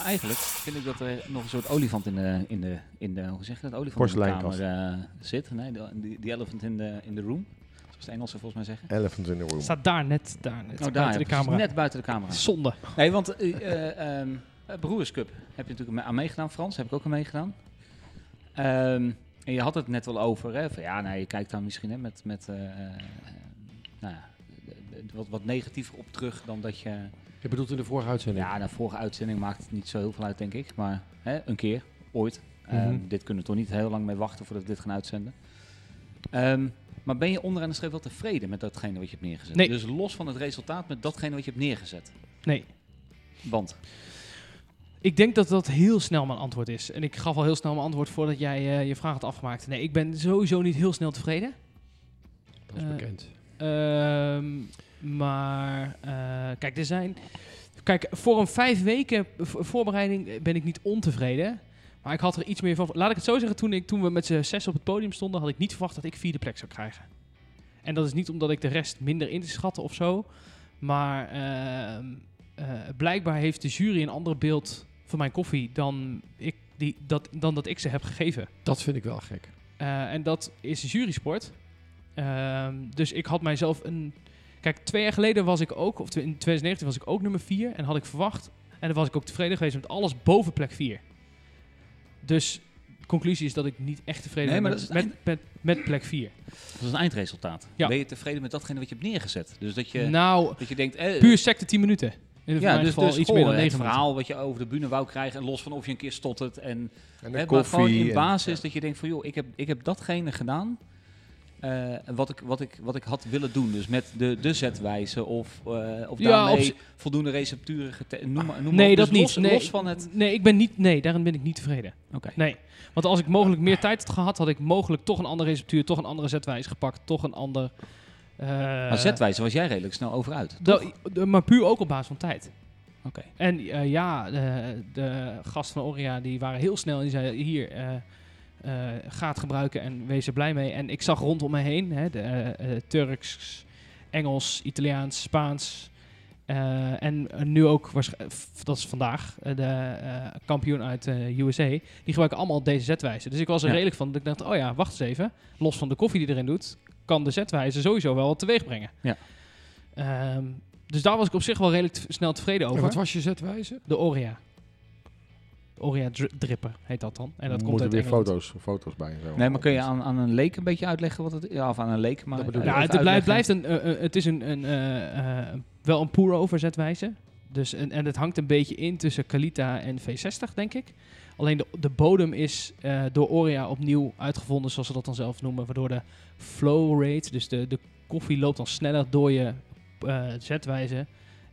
Maar eigenlijk vind ik dat er nog een soort olifant in de, in de, in de hoe zeg je dat, olifant in de kamer eh, zit. Nee, de- die, die elephant in the, in the room, zoals de Engelsen volgens mij zeggen. Elephant in the room. Staat daar net, daar net, Oh, daar, buiten ja, de camera. Net buiten de camera. Zonde. Nee, want eh eh, ehm, eh, Brewers Cup heb je natuurlijk aan meegedaan, Frans. Heb ik ook aan meegedaan. Ehm, en je had het net wel over, hè, van ja, nou, je kijkt daar misschien hè, met, met nou wat, wat negatiever op terug dan dat je... Je bedoelt in de vorige uitzending? Ja, de vorige uitzending maakt het niet zo heel veel uit, denk ik. Maar hè, een keer, ooit. Ehm, Mhm. Dit kunnen we toch niet heel lang mee wachten voordat we dit gaan uitzenden. Ehm, maar ben je onderaan de streep wel tevreden met datgene wat je hebt neergezet? Nee. Dus los van het resultaat met datgene wat je hebt neergezet. Nee. Want, Ik denk dat dat heel snel mijn antwoord is. En ik gaf al heel snel mijn antwoord voordat jij eh, je vraag had afgemaakt. Nee, ik ben sowieso niet heel snel tevreden. Dat is Eh, bekend. Ehm, maar eh, kijk, er zijn. Kijk, voor een vijf weken voorbereiding ben ik niet ontevreden. Maar ik had er iets meer van. Laat ik het zo zeggen, toen, ik, toen we met z'n zes op het podium stonden, had ik niet verwacht dat ik vierde plek zou krijgen. En dat is niet omdat ik de rest minder in te schatten of zo. Maar ehm, eh, blijkbaar heeft de jury een ander beeld van mijn koffie dan, ik, die, dat, dan dat ik ze heb gegeven. Dat vind ik wel gek. Eh, en dat is jurysport. Ehm, dus ik had mijzelf een... Kijk, twee jaar geleden was ik ook, of in 2019 was ik ook nummer 4. En had ik verwacht, en dan was ik ook tevreden geweest met alles boven plek 4. Dus de conclusie is dat ik niet echt tevreden Nee, ben maar met, met, met, met plek 4. dat is een eindresultaat. Ja. Ben je tevreden met datgene wat je hebt neergezet? Dus dat je, nou, dat je denkt... Eh, puur secte 10 minuten. In ja, dus, geval dus iets meer dan het 9 minuten. verhaal wat je over de bühne wou krijgen... en los van of je een keer stottert en En Hè, de maar koffie. gewoon in en- basis ja. dat je denkt van joh, ik heb, ik heb datgene gedaan eh, wat, ik, wat, ik, wat ik had willen doen. Dus met de, de zetwijze of, eh of Ja, daarmee voldoende recepturen. Noem, maar- noem Nee, op. dat Dus niet. Los, nee, los van het... nee, ik ben niet, nee, daarin ben ik niet tevreden. Oké. Nee, want als ik mogelijk meer tijd had gehad, had ik mogelijk toch een andere receptuur, toch een andere zetwijze gepakt, toch een ander... eh, Maar zetwijze was jij redelijk snel over uit. de- maar puur ook op basis van tijd. Oké. En ja, de, de gasten van Oria die waren heel snel en die zeiden hier, eh ga het gebruiken en wees er blij mee. En ik zag rondom me heen, hè, de, eh, eh, Turks, Engels, Italiaans, Spaans en nu ook, dat is vandaag, de kampioen uit eh USA, die gebruiken allemaal deze zetwijze. Dus ik was er Ja. redelijk van, dat ik dacht, oh ja, wacht eens even, los van de koffie die erin doet, kan de zetwijze sowieso wel wat teweeg brengen. Ja. Ehm, dus daar was ik op zich wel redelijk snel tevreden En over. wat was je zetwijze? De Oria. Oria dri- Dripper heet dat dan. En dat Er komt uit weer Engeland. foto's, foto's bij. En zo. Nee, maar kun je aan, aan een leek een beetje uitleggen wat het is? Ja, of aan een leek, maar... Dat Ja, even het blijft, blijft een, eh, eh, het is een, een, eh, wel een pour-over zetwijze. Dus, en, en het hangt een beetje in tussen Kalita en V60, denk ik. Alleen de, de bodem is eh, door Oria opnieuw uitgevonden, zoals ze dat dan zelf noemen. Waardoor de flow rate, dus de, de koffie loopt dan sneller door je eh, zetwijze.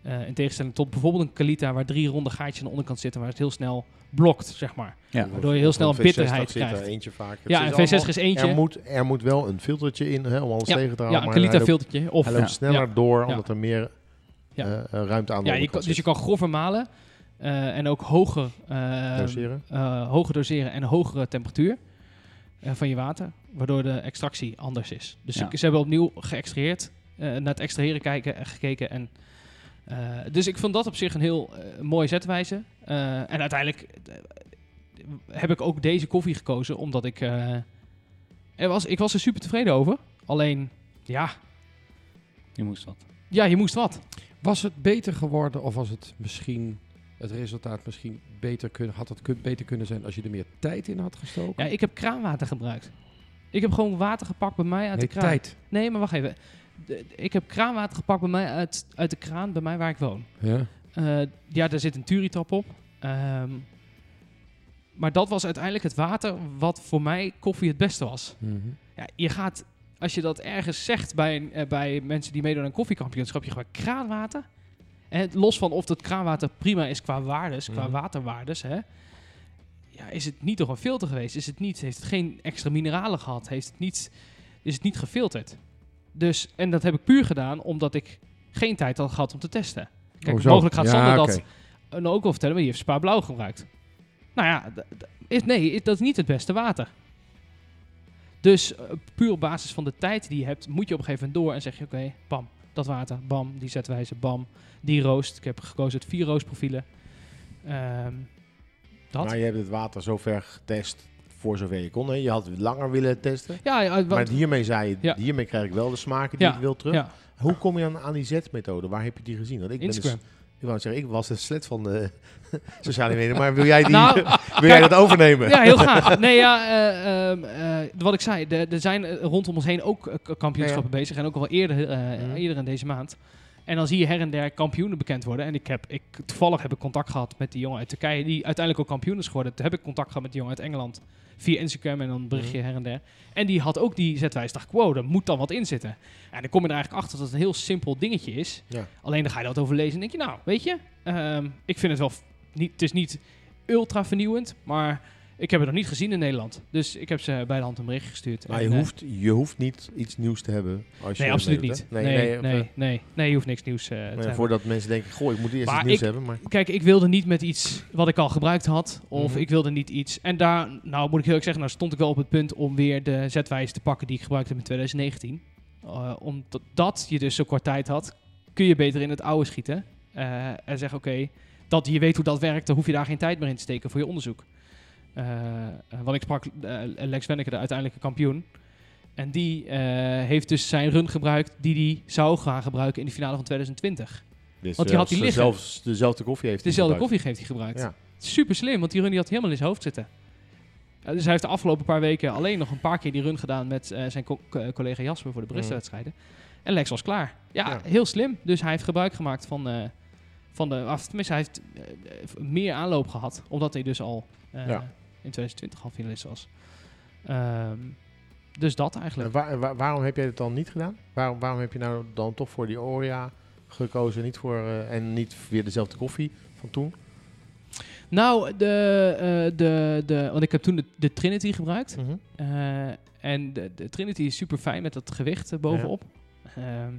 Eh, in tegenstelling tot bijvoorbeeld een Kalita, waar drie ronde gaatjes aan de onderkant zitten, waar het heel snel blokt, zeg maar. Ja. waardoor je heel snel een V60 bitterheid zit er krijgt. eentje vaak. Ja, is en V60 allemaal- is eentje. Er moet, er moet wel een filtertje in hè, om alles Ja, tegen te ja, houden. een maar Kalita hij loopt, filtertje. Of hij loopt ja. sneller Ja. door, Ja. omdat er meer Ja. eh, ruimte aan de Ja, je onderkant kan, dus je kan grover malen eh, en ook hoger eh, Doseren. eh, hoger doseren en hogere temperatuur eh, van je water, waardoor de extractie anders is. Dus Ja. ze hebben opnieuw geëxtraheerd, eh, naar het extraheren kijken, en gekeken. En, dus ik vond dat op zich een heel eh, mooie zetwijze. Eh, en uiteindelijk eh, heb ik ook deze koffie gekozen, omdat ik, eh, er was, ik was er super tevreden over. Alleen, ja, Je moest wat. ja, je moest wat. Was het beter geworden of was het misschien het resultaat misschien beter kunnen, had het kun- beter kunnen zijn als je er meer tijd in had gestoken? Ja, ik heb kraanwater gebruikt. Ik heb gewoon water gepakt bij mij uit nee, de kraan. tijd. Nee, maar wacht even. De- ik heb kraanwater gepakt bij mij uit, uit de kraan bij mij waar ik woon. Ja. Eh, ja, daar zit een Turitap op. Ehm, maar dat was uiteindelijk het water wat voor mij koffie het beste was. Mhm. Ja, je gaat, als je dat ergens zegt bij, een, eh, bij mensen die meedoen aan een koffiekampioenschap, je gebruikt kraanwater. En los van of dat kraanwater prima is qua waardes, qua Mhm. waterwaardes, hè. ja, is het niet door een filter geweest? Is het niet, heeft het geen extra mineralen gehad? Heeft het niet, is het niet gefilterd? Dus, en dat heb ik puur gedaan omdat ik geen tijd had gehad om te testen. Kijk, Oh, zo. mogelijk gaat Ja, Sander dat nou ook wel vertellen, maar die heeft Spa Blauw gebruikt. Nou ja, is, nee, is- dat is niet het beste water. Dus eh, puur op basis van de tijd die je hebt, moet je op een gegeven moment door en zeg je: Oké, bam, dat water, bam, die zetwijze, bam, die roost. Ik heb gekozen uit vier roostprofielen. Ehm, dat. Maar je hebt het water zover getest voor zover je kon. Hè? Je had het langer willen testen. ja, Maar hiermee zei je, Ja. hiermee krijg ik wel de smaken die ik wil terug. Hoe kom je aan, aan die Z-methode? Waar heb je die gezien? Want ik ben Instagram. Dus, ik wou zeggen, ik was de slet van de sociale media. Maar wil jij, die, Nou, wil jij dat overnemen? Ja, heel graag. Nee, ja, eh, ehm, eh, wat ik zei, er zijn eh, rondom ons heen ook kampioenschappen bezig. En ook al eerder, Mhm. eerder in deze maand. En dan zie je her en der kampioenen bekend worden. En ik heb, ik, toevallig heb ik contact gehad met die jongen uit Turkije, die uiteindelijk ook kampioen is geworden. Toen heb ik contact gehad met die jongen uit Engeland. Via Instagram en dan berichtje her en der. En die had ook die zetwijze. dacht wow, daar moet dan wat in zitten. En dan kom je er eigenlijk achter dat het een heel simpel dingetje is. Ja. Alleen dan ga je dat over lezen en denk je, nou, weet je, ehm, ik vind het wel, niet, het is niet ultra vernieuwend, maar ik heb het nog niet gezien in Nederland. Dus ik heb ze bij de hand een bericht gestuurd. Maar En, je eh, hoeft, je hoeft niet iets nieuws te hebben. Als je Nee, absoluut niet. Nee, nee, nee, nee, je hoeft niks nieuws eh, te hebben. Voordat mensen denken, goh, ik moet eerst Maar iets nieuws ik- hebben. Maar Kijk, ik wilde niet met iets wat ik al gebruikt had. Of Mhm. ik wilde niet iets. En daar, nou moet ik heel erg zeggen, nou stond ik wel op het punt om weer de zetwijze te pakken die ik gebruikt heb in 2019. Eh, omdat dat je dus zo kort tijd had, kun je beter in het oude schieten. En zeggen, oké, dat je weet hoe dat werkt, dan hoef je daar geen tijd meer in te steken voor je onderzoek. Eh, want ik sprak eh, Lex Wenneke, de uiteindelijke kampioen. En die eh, heeft dus zijn run gebruikt die hij zou gaan gebruiken in de finale van 2020. dus Want die had hij zelfs- liggen. zelfs dezelfde koffie heeft hij Dezelfde gebruikt. koffie heeft hij gebruikt. Ja. Super slim, want die run die had hij helemaal in zijn hoofd zitten. Dus hij heeft de afgelopen paar weken alleen nog een paar keer die run gedaan met zijn co- co- collega Jasper voor de Bristol-wedstrijden. En Lex was klaar. Ja, Ja. heel slim. Dus hij heeft gebruik gemaakt van, van de... Of tenminste, hij heeft meer aanloop gehad. Omdat hij dus al Ja. in 2020 al finalist was. Dus dat eigenlijk. En waar- en waar- waarom heb jij het dan niet gedaan? Waarom, waarom heb je nou dan toch voor die Oria gekozen? Niet voor, eh, en niet weer dezelfde koffie van toen? Nou, de, eh, de, de, want ik heb toen de, de Trinity gebruikt. Mhm. Eh, en de, de Trinity is super fijn met dat gewicht eh, bovenop. Ehm,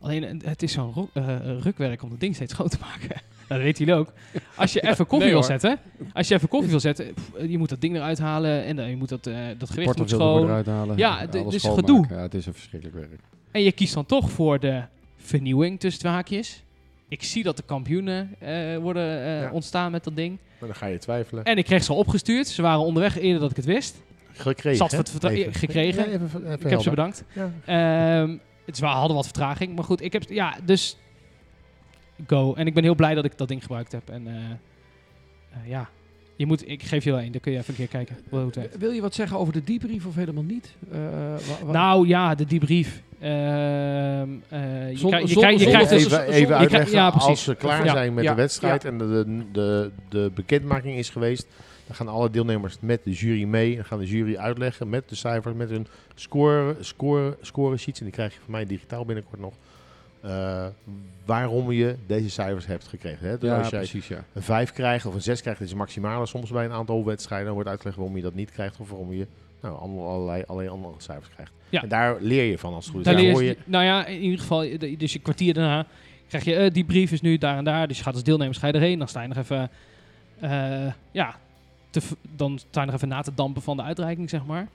alleen eh, het is zo'n eh, rukwerk om dat ding steeds schoon te maken. Nou, dat weten jullie ook. Als je even koffie Nee, wil zetten, als je even koffie wil zetten, pff, je moet dat ding eruit halen en dan je moet dat, eh, dat gewicht moet schoon. eruit halen. Ja, d- alles dus gedoe. Ja, het is een verschrikkelijk werk. En je kiest dan toch voor de vernieuwing tussen twee haakjes. Ik zie dat de kampioenen eh, worden eh, Ja. ontstaan met dat ding. Maar dan ga je twijfelen. En ik kreeg ze al opgestuurd. Ze waren onderweg eerder dat ik het wist. Gekregen. Zat Even. gekregen. Ja, even, even Ik heb ze bedankt. Ja. Ehm het is wel, hadden wat vertraging, maar goed, ik heb, ja, dus go. En ik ben heel blij dat ik dat ding gebruikt heb. En eh, eh, ja, je moet, ik geef je wel één, dan kun je even een keer kijken hoe het werkt. Wil je wat zeggen over de debrief of helemaal niet? Eh, Nou ja, de debrief. Ehm, eh, je, Zon- krijgt- je, zon- krijgt- je zon- krijgt even, even uitleggen, ja, precies. als ze klaar Ja, zijn met ja, de wedstrijd en de, de, de, de bekendmaking is geweest, dan gaan alle deelnemers met de jury mee. Dan gaan de jury uitleggen met de cijfers, met hun score, score, score sheets. En die krijg je van mij digitaal binnenkort nog. Eh, waarom je deze cijfers hebt gekregen. Hè? Dus ja, als jij precies, ja. een 5 krijgt of een 6 krijgt, is maximale soms bij een aantal wedstrijden. Dan wordt uitgelegd waarom je dat niet krijgt of waarom je nou, allerlei, allerlei andere cijfers krijgt. Ja. En daar leer je van als het goed is. Daar hoor je, je, nou ja, in ieder geval, de- dus een kwartier daarna krijg je, eh, die brief is nu daar en daar. Dus je gaat als deelnemers ga je erheen. Dan sta je nog even, eh, ja, te dan sta je nog even na te dampen van de uitreiking, zeg maar.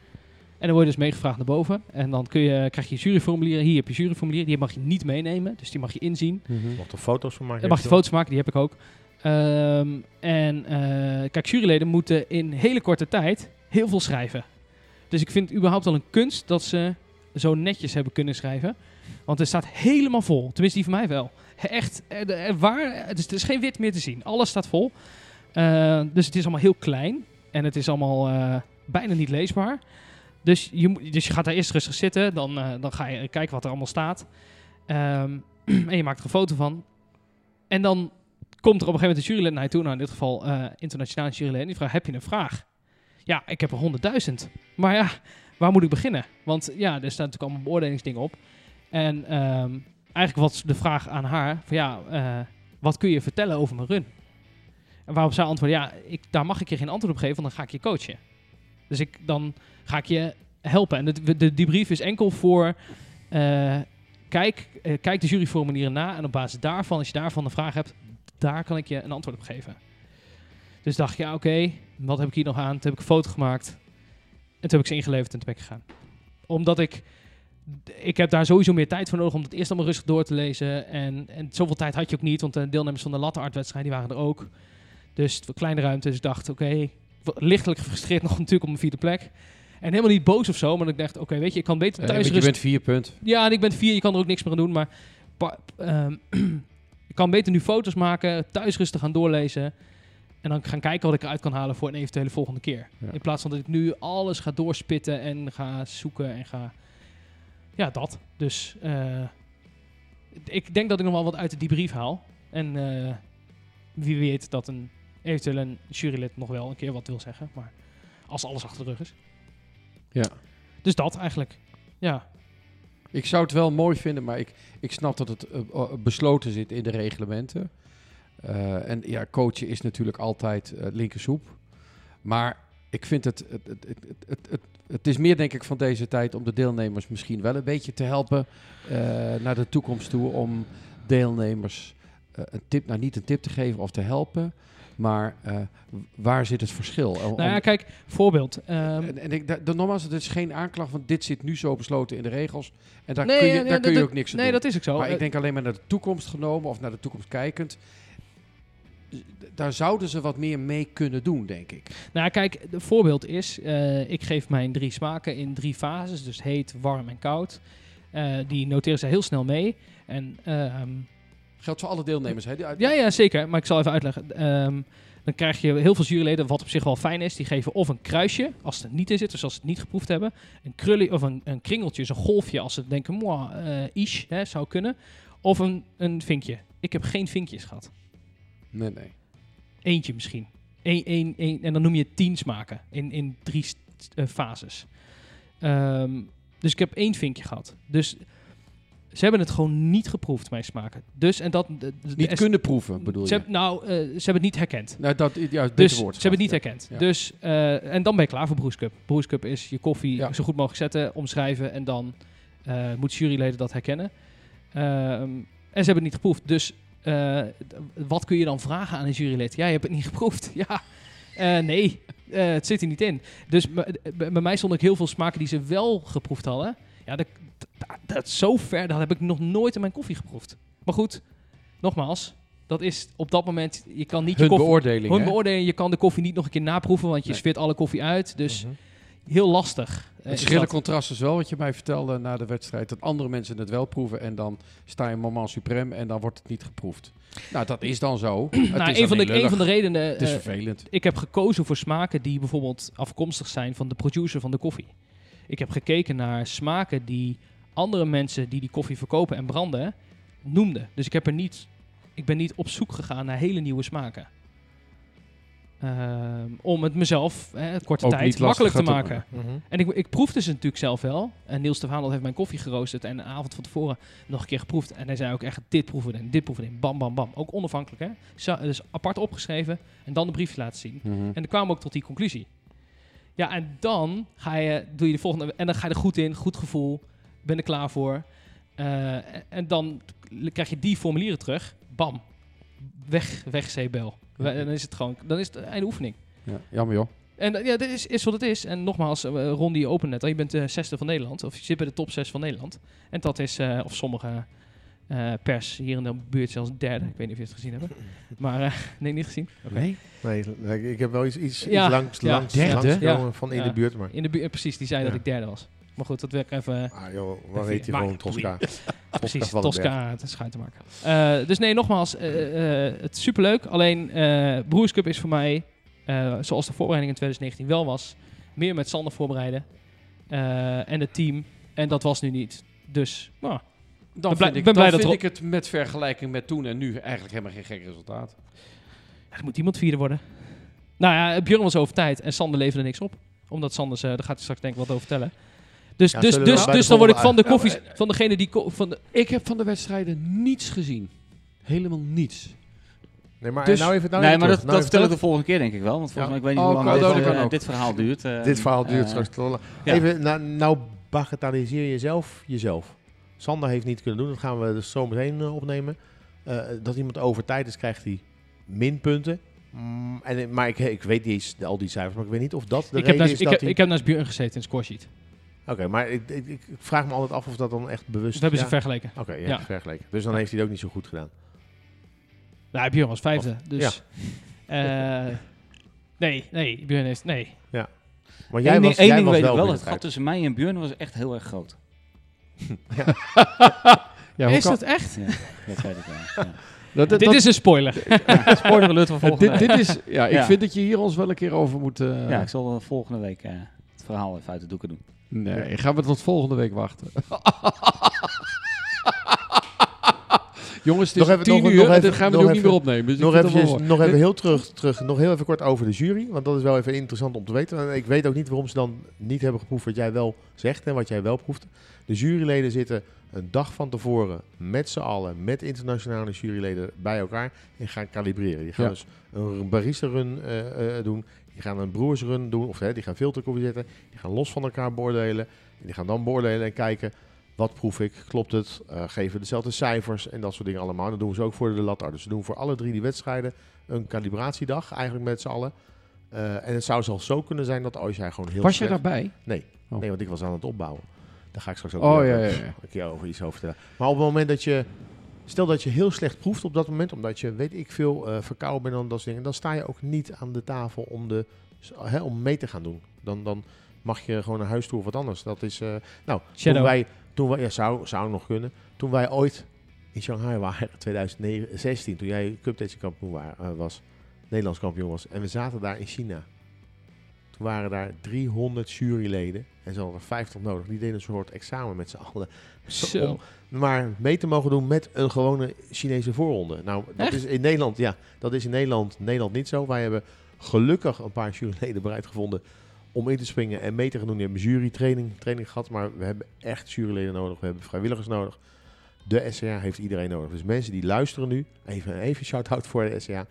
En dan word je dus meegevraagd naar boven. En dan kun je, krijg je juryformulieren. Hier heb je juryformulier. Die mag je niet meenemen. Dus die mag je inzien. mocht er foto's van maken. Dan mag je foto's maken, die heb ik ook. Ehm, en eh, kijk, juryleden moeten in hele korte tijd heel veel schrijven. Dus ik vind het überhaupt al een kunst dat ze zo netjes hebben kunnen schrijven. Want het staat helemaal vol. Tenminste, die van mij wel. Echt, eh, de- eh, waar, het is, er is geen wit meer te zien. Alles staat vol. Eh, dus het is allemaal heel klein. En het is allemaal eh, bijna niet leesbaar. Dus je, dus je gaat daar eerst rustig zitten. Dan, eh, dan ga je kijken wat er allemaal staat. Ehm, en je maakt er een foto van. En dan komt er op een gegeven moment een jurylid naar je toe. Nou, in dit geval eh internationale jurylid. En die vraagt, heb je een vraag? Ja, ik heb er honderdduizend. Maar ja, waar moet ik beginnen? Want ja, er staan natuurlijk allemaal beoordelingsdingen op. En ehm, eigenlijk was de vraag aan haar: van ja, eh, wat kun je vertellen over mijn run? En waarop zij antwoordde, ja, ik, daar mag ik je geen antwoord op geven, want dan ga ik je coachen. Dus ik, dan ga ik je helpen. En de, die brief is enkel voor, eh, kijk, eh, kijk de juryformulieren na en op basis daarvan, als je daarvan een vraag hebt, daar kan ik je een antwoord op geven. Dus dacht ik, ja, oké, wat heb ik hier nog aan? Toen heb ik een foto gemaakt. En toen heb ik ze ingeleverd en toen ben gegaan. Omdat ik, ik heb daar sowieso meer tijd voor nodig om het eerst allemaal rustig door te lezen. En, en zoveel tijd had je ook niet, want de deelnemers van de latte artwedstrijd, die waren er ook. Dus kleine ruimte, dus ik dacht, oké, lichtelijk gefrustreerd nog natuurlijk op mijn vierde plek. En helemaal niet boos of zo, maar ik dacht, oké, weet je, ik kan beter thuis want je bent vier punt. Ja, en ik ben vier, je kan er ook niks meer aan doen. Maar ehm, ik kan beter nu foto's maken, thuis rustig gaan doorlezen. En dan gaan kijken wat ik eruit kan halen voor een eventuele volgende keer. Ja. In plaats van dat ik nu alles ga doorspitten en ga zoeken en ga... Ja, dat. Dus eh, ik denk dat ik nog wel wat uit die brief haal. En eh, wie weet dat een eventueel een jurylid nog wel een keer wat wil zeggen. Maar als alles achter de rug is. Ja. Dus dat eigenlijk. Ja. Ik zou het wel mooi vinden, maar ik, ik snap dat het eh, eh, besloten zit in de reglementen. Eh, en ja, coachen is natuurlijk altijd eh linkersoep. Maar ik vind het het, het, het, het, het, het is meer denk ik van deze tijd om de deelnemers misschien wel een beetje te helpen eh, naar de toekomst toe. Om deelnemers een tip, nou niet een tip te geven of te helpen. Maar eh, waar zit het verschil? Nou ja, kijk, voorbeeld. ehm, en, en ik, de, nogmaals, het is geen aanklacht, want dit zit nu zo besloten in de regels. En daar Nee, kun je, ja, daar ja, kun je ook niks aan nee, doen. dat is ook zo. Maar Eh, ik denk alleen maar naar de toekomst genomen of naar de toekomst kijkend. Daar zouden ze wat meer mee kunnen doen, denk ik. Nou, kijk, het voorbeeld is, eh, ik geef mijn drie smaken in drie fases, dus heet, warm en koud. Eh, die noteren ze heel snel mee. En ehm, Geldt voor alle deelnemers, hè? Ja, ja, zeker. Maar ik zal even uitleggen. Ehm, dan krijg je heel veel juryleden, wat op zich wel fijn is, die geven of een kruisje als het er niet in zit, dus als ze het niet geproefd hebben. Een krullie of een, een kringeltje, een golfje als ze denken, moi, eh ish, hè, zou kunnen. Of een, een vinkje. Ik heb geen vinkjes gehad. Nee, nee. Eentje misschien. Eén, één, één, en dan noem je tien smaken in, in drie eh, fases. Ehm, dus ik heb één vinkje gehad. Dus ze hebben het gewoon niet geproefd, mijn smaken. Dus, en dat... de- de- Niet kunnen proeven, bedoel ze je? heb- nou, eh, ze hebben het niet herkend. Nou, dat, ja, Dus woord. ze hebben het niet Ja. herkend. Ja. Dus, eh, en dan ben je klaar voor Broescup. Broescup is je koffie Ja. zo goed mogelijk zetten, omschrijven en dan eh moeten juryleden dat herkennen. Ehm, en ze hebben het niet geproefd. Dus wat kun je dan vragen aan een jurylid? Ja, je hebt het niet geproefd. Ja, nee, het zit er niet in. Dus bij mij stonden ook heel veel smaken die ze wel geproefd hadden. Ja, dat, dat, dat zo ver, dat heb ik nog nooit in mijn koffie geproefd. Maar goed, nogmaals, dat is op dat moment, je kan niet je koffie... beoordeling, Hun hè? beoordeling, je kan de koffie niet nog een keer naproeven, want je Nee. alle koffie uit. Dus Mhm. heel lastig. eh, Het schrille contrast is wel wat je mij vertelde na de wedstrijd. Dat andere mensen het wel proeven en dan sta je moment supreme en dan wordt het niet geproefd. Nou, dat is dan zo. Het Nou, is een, van de, een van de redenen. Het is eh, vervelend. ik heb gekozen voor smaken die bijvoorbeeld afkomstig zijn van de producer van de koffie. Ik heb gekeken naar smaken die andere mensen die die koffie verkopen en branden noemden. Dus ik, heb er niet, ik ben niet op zoek gegaan naar hele nieuwe smaken. Ehm, om het mezelf, hè, korte Ook tijd, makkelijk te maken. Mhm. En ik, ik proefde ze natuurlijk zelf wel. En Niels de Vaandel heeft mijn koffie geroosterd en een avond van tevoren nog een keer geproefd. En hij zei ook echt, dit proeven en dit proeven in. Bam, bam, bam. Ook onafhankelijk, hè. Zo, dus apart opgeschreven en dan de briefje laten zien. Mhm. En dan kwamen we ook tot die conclusie. Ja, en dan ga je, doe je de volgende... En dan ga je er goed in, goed gevoel. Ben er klaar voor. Eh, en- dan krijg je die formulieren terug. Bam. Weg, weg En dan is het gewoon... Dan is het einde oefening. Ja, jammer joh. En ja, dit is, is wat het is. En nogmaals, eh, Ron die opent net al. Je bent de zesde van Nederland. Of je zit bij de top 6 van Nederland. En dat is, eh, of sommige eh, pers hier in de buurt zelfs derde. Ik weet niet of je het gezien hebt. Maar, eh, nee, niet gezien. Nee? Nee, nee, ik heb wel iets, iets, Ja, langs, ja. langs, Derde? langs van in Ja. de buurt. Maar In de buurt, eh, precies, die zei Ja. dat ik derde was. Maar goed, dat ik even... ah, joh, waar hij maar- gewoon Tosca? Precies. Tosca te schuin te maken. Eh, dus nee, nogmaals, het is superleuk. Alleen eh Broers Cup is voor mij, eh, zoals de voorbereiding in 2019 wel was, meer met Sander voorbereiden eh, en het team. En dat was nu niet. Dus, nou, Dan Ben blij- vind, ik, ben dan blij dat vind er- ik het met vergelijking met toen en nu eigenlijk helemaal geen gek resultaat. er moet iemand vierde worden. Nou ja, Björn was over tijd en Sander leverde niks op. Omdat Sander, daar gaat hij straks denk ik wat over vertellen. Dus, Ja, dus, dus, dus dan word ik van de koffies, van degene die... ko- Van de, Ik heb van de wedstrijden niets gezien. Helemaal niets. Nee, maar Dus- nou even, nou nee, maar dat. Nou dat vertel ik de volgende keer denk ik wel. Want volgens Ja. mij, ik weet niet Oh, hoe lang dat dit, eh, dit verhaal duurt. eh, Dit verhaal duurt straks te lang. ja. Even, nou, nou bagatelliseer je zelf jezelf. Sander heeft niet kunnen doen, dat gaan we dus zo meteen eh, opnemen. Eh, dat iemand over tijd is, krijgt hij minpunten. Mm, en, maar ik, ik weet niet al die cijfers, maar ik weet niet of dat de Ik heb, reden naast, is ik, dat heb, ik heb naast Björn gezeten in scoresheet. Oké, maar ik, ik, ik vraag me altijd af of dat dan echt bewust... We hebben ja. ze vergeleken. Oké, ja, Ja. vergeleken. Dus dan heeft hij het ook niet zo goed gedaan. Nou, Björn was vijfde. Dus. eh, nee, nee, Björn heeft. Nee. Maar jij Eén was, ding, één jij ding was weet wel ik wel, het gat tussen mij en Björn was echt heel erg groot. Ja, is kan- dat echt? Ja, dat weet ik wel. Ja. dat- dat- Dit dat- is een spoiler. Spoiler alert van volgende dit, week. dit is, ja, ik Ja. vind dat je hier ons wel een keer over moet... eh, Ja, ik zal volgende week eh, het verhaal even uit de doeken doen. Nee, gaan we tot volgende week wachten. Jongens, het is Nog even- tien nog- uur nog en even- gaan we nog nu niet meer even- opnemen. Dus nog, mooi. nog even heel terug, terug, nog heel even kort over de jury. Want dat is wel even interessant om te weten. En ik weet ook niet waarom ze dan niet hebben geproefd wat jij wel zegt en wat jij wel proeft. De juryleden zitten een dag van tevoren met z'n allen, met internationale juryleden bij elkaar en gaan kalibreren. Die gaan Ja. dus een barista run eh, eh, doen. Die gaan een broers run doen. Of hè, die gaan filterkoffie zetten. Die gaan los van elkaar beoordelen. En die gaan dan beoordelen en kijken. Wat proef ik? Klopt het? Eh, geven we dezelfde cijfers en dat soort dingen allemaal. Dat doen ze ook voor de latar. Dus ze doen voor alle drie die wedstrijden een calibratiedag, eigenlijk met z'n allen. Eh, en het zou zelfs zo kunnen zijn dat als jij gewoon heel Was slecht- daarbij? Nee. Oh. nee, want ik was aan het opbouwen. Daar ga ik straks ook Oh, ja, over- ja, ja. een keer over iets over vertellen. Maar op het moment dat je... Stel dat je heel slecht proeft op dat moment, omdat je, weet ik veel, eh verkouden bent en dat soort dingen. Dan sta je ook niet aan de tafel om, de, hè, om mee te gaan doen. Dan, dan mag je gewoon naar huis toe of wat anders. Dat is... nou, Shadow. wij... Toen wij ja, zou, zou nog kunnen. Toen wij ooit in Shanghai waren, 2016, toen jij Cuptage kampioen eh, was, Nederlands kampioen was. En we zaten daar in China. Toen waren daar 300 juryleden. En ze hadden er 50 nodig. Die deden een soort examen met z'n allen. Zo. Om maar mee te mogen doen met een gewone Chinese voorronde. Nou, dat Echt? is in Nederland, ja, dat is in Nederland, Nederland niet zo. Wij hebben gelukkig een paar juryleden bereid gevonden om in te springen en mee te gaan doen. Die hebben jurytraining training gehad, maar we hebben echt juryleden nodig. We hebben vrijwilligers nodig. De SCA heeft iedereen nodig. Dus mensen die luisteren nu, even, even shout-out voor de SCA.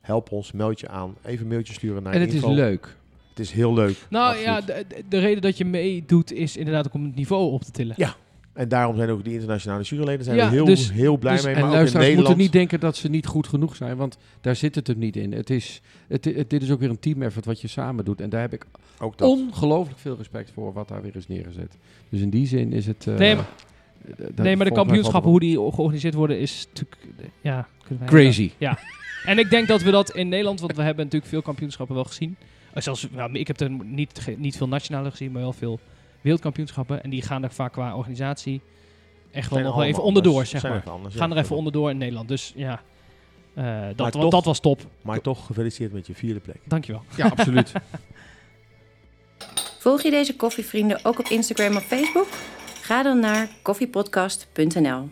Help ons, meld je aan. Even een mailtje sturen naar En het is leuk. Het is heel leuk. Nou absoluut. ja, de, de- de reden dat je meedoet is inderdaad ook om het niveau op te tillen. Ja, En daarom zijn ook die internationale juryleden zijn Ja, er heel, dus- heel blij dus- mee. En Maar luisteraars Nederland... moeten niet denken dat ze niet goed genoeg zijn, want daar zit het hem niet in. Het is, het, het- dit is ook weer een team effort wat je samen doet. En daar heb ik ook dat. ongelooflijk veel respect voor wat daar weer is neergezet. Dus in die zin is het... eh, Nee, maar- eh, dat nee, maar de kampioenschappen, hoe die georganiseerd worden, is natuurlijk... Ja. Crazy. En ik denk dat we dat in Nederland, want we hebben natuurlijk veel kampioenschappen wel gezien. Eh, Zelfs, nou, ik heb er niet, niet veel nationale gezien, maar wel veel wereldkampioenschappen. En die gaan er vaak qua organisatie echt wel nog wel even onderdoor, anders. zeg maar. anders, Gaan ja. er even onderdoor in Nederland. Dus ja, eh, dat, toch- dat was top. Maar toch gefeliciteerd met je vierde plek. Dankjewel. Ja, absoluut. Volg je deze koffievrienden ook op Instagram of Facebook? Ga dan naar koffiepodcast.nl.